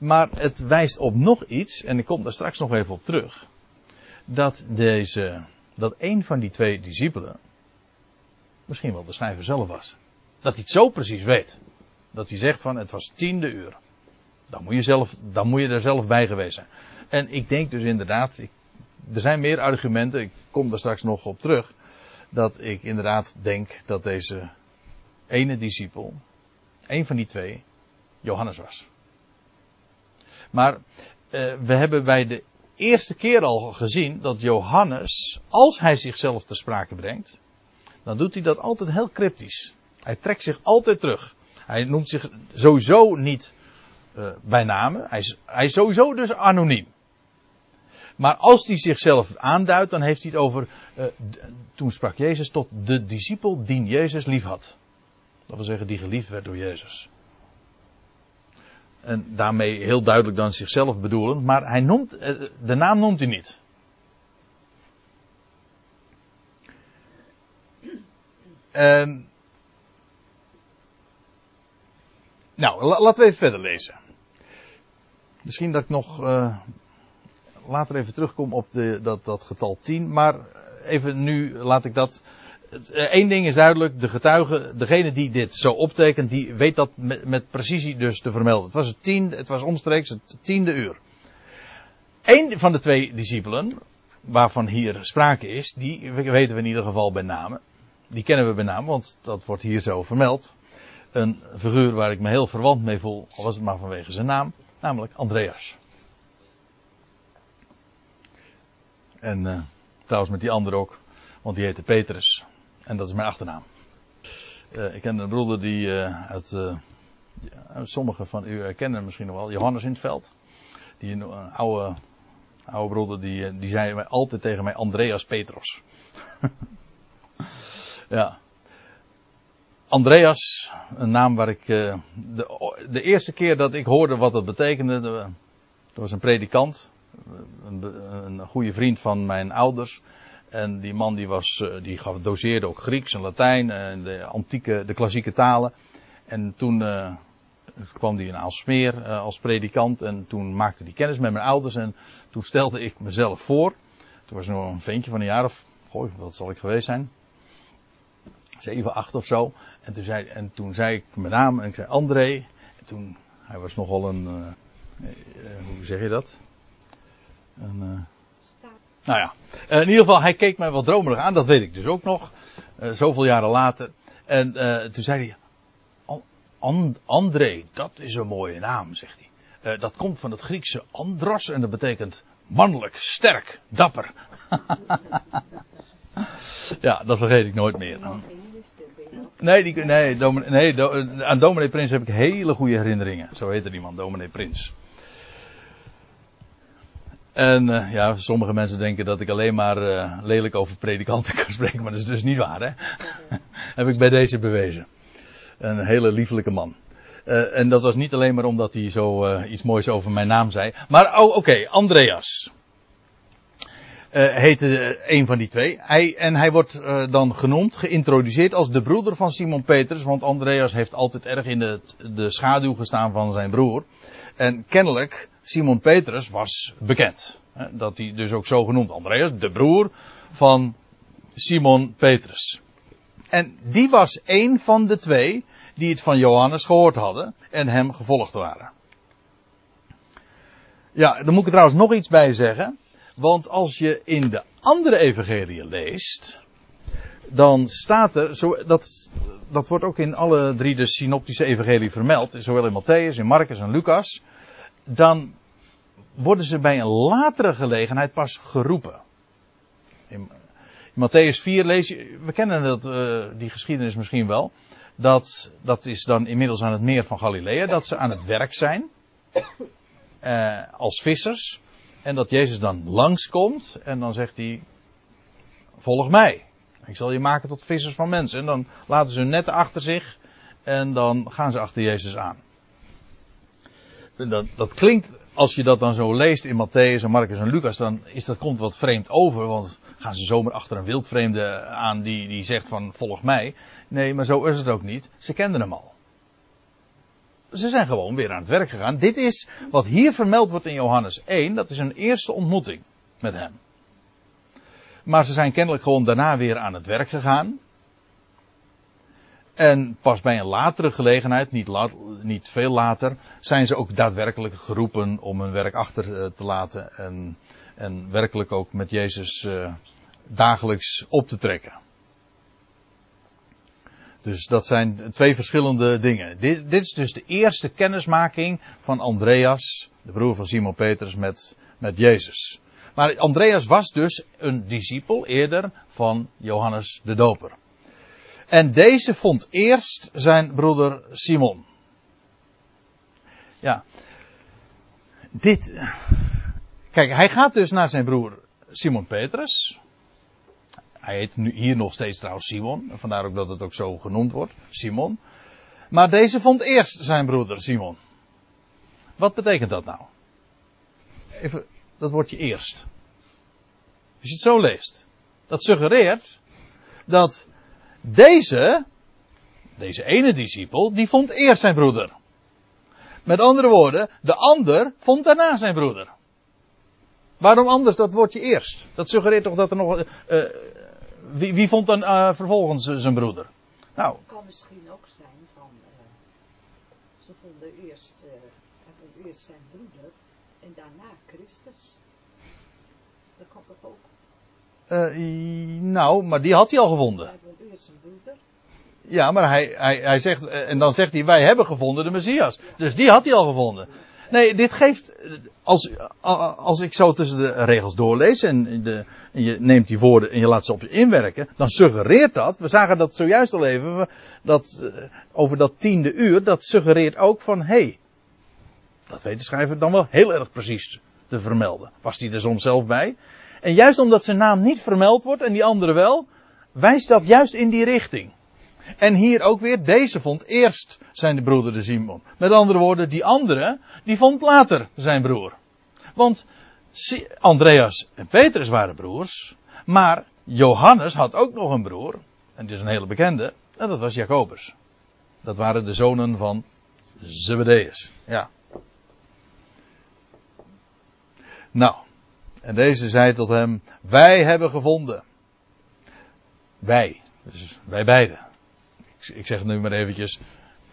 Maar het wijst op nog iets, en ik kom daar straks nog even op terug, dat deze, dat een van die twee discipelen, misschien wel de schrijver zelf was. Dat hij het zo precies weet. Dat hij zegt van het was tiende uur. Dan moet je, zelf, dan moet je er zelf bij geweest zijn. En ik denk dus inderdaad, er zijn meer argumenten, ik kom daar straks nog op terug, dat ik inderdaad denk dat deze ene discipel, een van die twee, Johannes was. Maar eh, we hebben bij de eerste keer al gezien dat Johannes, als hij zichzelf ter sprake brengt, dan doet hij dat altijd heel cryptisch. Hij trekt zich altijd terug. Hij noemt zich sowieso niet uh, bij namen. Hij is, hij sowieso dus anoniem. Maar als hij zichzelf aanduidt, dan heeft hij het over. Uh, toen sprak Jezus tot de discipel die Jezus lief had. Dat wil zeggen, die geliefd werd door Jezus. En daarmee heel duidelijk dan zichzelf bedoelend, maar hij noemt, uh, de naam noemt hij niet. En Nou, laten we even verder lezen. Misschien dat ik nog uh, later even terugkom op de, dat, dat getal 10. Maar even nu laat ik dat. Eén ding is duidelijk, de getuige, degene die dit zo optekent, die weet dat met, precisie dus te vermelden. Het was het tiende, het was omstreeks het tiende uur. Eén van de twee discipelen, waarvan hier sprake is, die weten we in ieder geval bij name. Die kennen we bij naam, want dat wordt hier zo vermeld een figuur waar ik me heel verwant mee voel, al was het maar vanwege zijn naam, namelijk Andreas. En uh, trouwens met die andere ook, want die heette Petrus. En dat is mijn achternaam. Uh, ik ken een broeder die uh, uit, ja, sommigen van u herkennen misschien nog wel, Johannes in het veld. Die een oude, oude broeder, die, die zei altijd tegen mij Andreas Petros. ja. Andreas, een naam waar ik. De, de, eerste keer dat ik hoorde wat dat betekende. Er was een predikant. Een, een, goede vriend van mijn ouders. En die man die, was, uh, die gaf, doseerde ook Grieks en Latijn. En de antieke, de klassieke talen. En toen uh, kwam hij in Aalsmeer als predikant. En toen maakte hij kennis met mijn ouders. En toen stelde ik mezelf voor. Toen was nog een ventje van een jaar of. Goh, wat zal ik geweest zijn? 7, 8 of zo. En toen zei, en toen zei ik mijn naam en ik zei André. En toen, hij was nogal een, hoe zeg je dat? Een, nou ja, in ieder geval, hij keek mij wat dromerig aan, dat weet ik dus ook nog. zoveel jaren later. En toen zei hij, And, André, dat is een mooie naam, zegt hij. dat komt van het Griekse andros en dat betekent mannelijk, sterk, dapper. ja, dat vergeet ik nooit meer. Nee, die, nee, nee aan dominee Prins heb ik hele goede herinneringen. Zo heette die man, dominee Prins. En uh, ja, sommige mensen denken dat ik alleen maar uh, lelijk over predikanten kan spreken, maar dat is dus niet waar, hè? heb ik bij deze bewezen. Een hele liefelijke man. Uh, en dat was niet alleen maar omdat hij zo iets moois over mijn naam zei. Maar, oh, oké, okay, Andreas heette een van die twee. Hij, en hij wordt dan genoemd, geïntroduceerd als de broeder van Simon Petrus, want Andreas heeft altijd erg in de, de schaduw gestaan van zijn broer. En kennelijk, Simon Petrus was bekend. Dat hij dus ook zo genoemd, Andreas, de broer van Simon Petrus. En die was een van de twee die het van Johannes gehoord hadden en hem gevolgd waren. Ja, daar moet ik er trouwens nog iets bij zeggen. Want als je in de andere evangelie leest, dan staat er, zo, dat, dat wordt ook in alle drie de synoptische evangelie vermeld, zowel in Matthäus, in Marcus en Lucas, dan worden ze bij een latere gelegenheid pas geroepen. In, in Matthäus 4 lees je, we kennen dat, uh, die geschiedenis misschien wel, dat, dat is dan inmiddels aan het meer van Galilea, dat ze aan het werk zijn, uh, als vissers. En dat Jezus dan langskomt en dan zegt hij, volg mij. Ik zal je maken tot vissers van mensen. En dan laten ze hun netten achter zich en dan gaan ze achter Jezus aan. Dat, dat klinkt, als je dat dan zo leest in Matthäus en Marcus en Lucas, dan is dat, komt wat vreemd over. Want gaan ze zomaar achter een wildvreemde aan die, die zegt van volg mij. Nee, maar zo is het ook niet. Ze kenden hem al ze zijn gewoon weer aan het werk gegaan. Dit is wat hier vermeld wordt in Johannes 1. Dat is een eerste ontmoeting met hem. Maar ze zijn kennelijk gewoon daarna weer aan het werk gegaan. En pas bij een latere gelegenheid, niet, niet veel later, zijn ze ook daadwerkelijk geroepen om hun werk achter eh, te laten en, en werkelijk ook met Jezus eh, dagelijks op te trekken. Dus dat zijn twee verschillende dingen. Dit, dit is dus de eerste kennismaking van Andreas, de broer van Simon Petrus, met, met Jezus. Maar Andreas was dus een discipel eerder van Johannes de Doper. En deze vond eerst zijn broeder Simon. Ja. Dit. Kijk, hij gaat dus naar zijn broer Simon Petrus. Hij heet nu hier nog steeds trouwens Simon. Vandaar ook dat het ook zo genoemd wordt. Simon. Maar deze vond eerst zijn broeder Simon. Wat betekent dat nou? Even dat woordje eerst. Als je het zo leest. Dat suggereert dat deze, deze ene discipel, die vond eerst zijn broeder. Met andere woorden, de ander vond daarna zijn broeder. Waarom anders dat woordje eerst? Dat suggereert toch dat er nog. eh, wie, wie vond dan eh, vervolgens zijn broeder? Nou, Het kan misschien ook zijn van, eh, ze vonden eerst, hij vond eerst zijn broeder en daarna Christus. Dat kan toch ook? eh, nou, maar die had hij al gevonden. Hij vond eerst zijn broeder. Ja, maar hij, hij, hij zegt, eh, en dan zegt hij, wij hebben gevonden de Messias. Dus die had hij al gevonden. Nee, dit geeft, als, als ik zo tussen de regels doorlees en, de, en je neemt die woorden en je laat ze op je inwerken, dan suggereert dat, we zagen dat zojuist al even, dat, eh, over dat tiende uur, dat suggereert ook van, hé, hey, dat weet de schrijver dan wel heel erg precies te vermelden. Was hij er soms zelf bij? En juist omdat zijn naam niet vermeld wordt en die andere wel, wijst dat juist in die richting. En hier ook weer, deze vond eerst zijn broeder de Simon. Met andere woorden, die andere, die vond later zijn broer. Want Andreas en Petrus waren broers, maar Johannes had ook nog een broer, en dit is een hele bekende, en dat was Jacobus. Dat waren de zonen van Zebedeus. Ja. Nou, en deze zei tot hem, wij hebben gevonden. Wij, dus wij beiden. Ik, ik zeg het nu maar eventjes.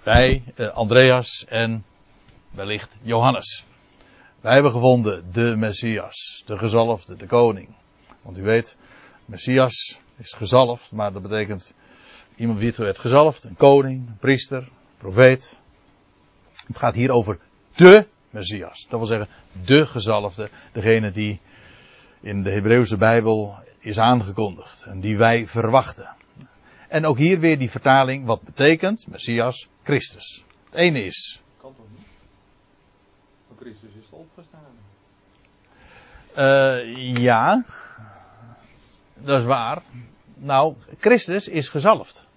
Wij, eh, Andreas en wellicht Johannes. Wij hebben gevonden de Messias, de gezalfde, de koning. Want u weet, Messias is gezalfd, maar dat betekent iemand wie werd gezalfd, een koning, een priester, een profeet. Het gaat hier over de Messias. Dat wil zeggen, de gezalfde, degene die in de Hebreeuwse Bijbel is aangekondigd en die wij verwachten. En ook hier weer die vertaling, wat betekent Messias, Christus. Het ene is, Kan toch niet? Van Christus is opgestaan. eh ja, dat is waar. Nou, Christus is gezalfd.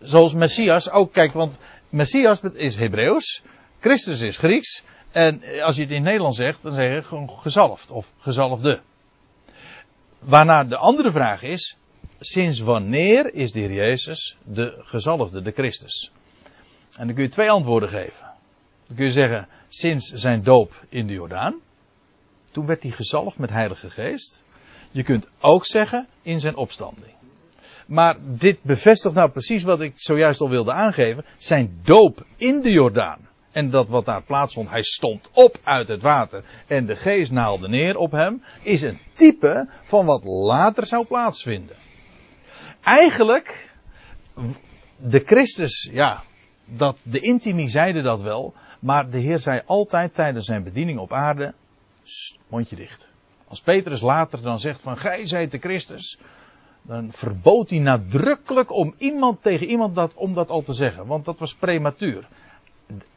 Zoals Messias ook, kijk, want Messias is Hebreeuws, Christus is Grieks. En als je het in het Nederlands zegt, dan zeg je gewoon gezalfd of gezalfde. Waarna de andere vraag is, sinds wanneer is de Heer Jezus de gezalfde, de Christus? En dan kun je twee antwoorden geven. Dan kun je zeggen, sinds zijn doop in de Jordaan. Toen werd hij gezalfd met Heilige Geest. Je kunt ook zeggen, in zijn opstanding. Maar dit bevestigt nou precies wat ik zojuist al wilde aangeven. Zijn doop in de Jordaan. En dat wat daar plaatsvond, hij stond op uit het water en de geest naalde neer op hem, is een type van wat later zou plaatsvinden. Eigenlijk, de Christus, ja, dat, de intimi zeiden dat wel, maar de Heer zei altijd tijdens zijn bediening op aarde, "Sst, mondje dicht. Als Petrus later dan zegt van, gij zijt de Christus, dan verbood hij nadrukkelijk om iemand tegen iemand dat, om dat al te zeggen, want dat was prematuur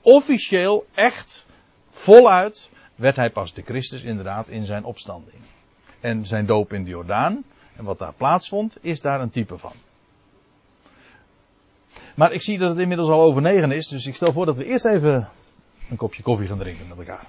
officieel, echt, voluit, werd hij pas de Christus inderdaad in zijn opstanding. En zijn doop in de Jordaan, en wat daar plaatsvond, is daar een type van. Maar ik zie dat het inmiddels al over negen is, dus ik stel voor dat we eerst even een kopje koffie gaan drinken met elkaar.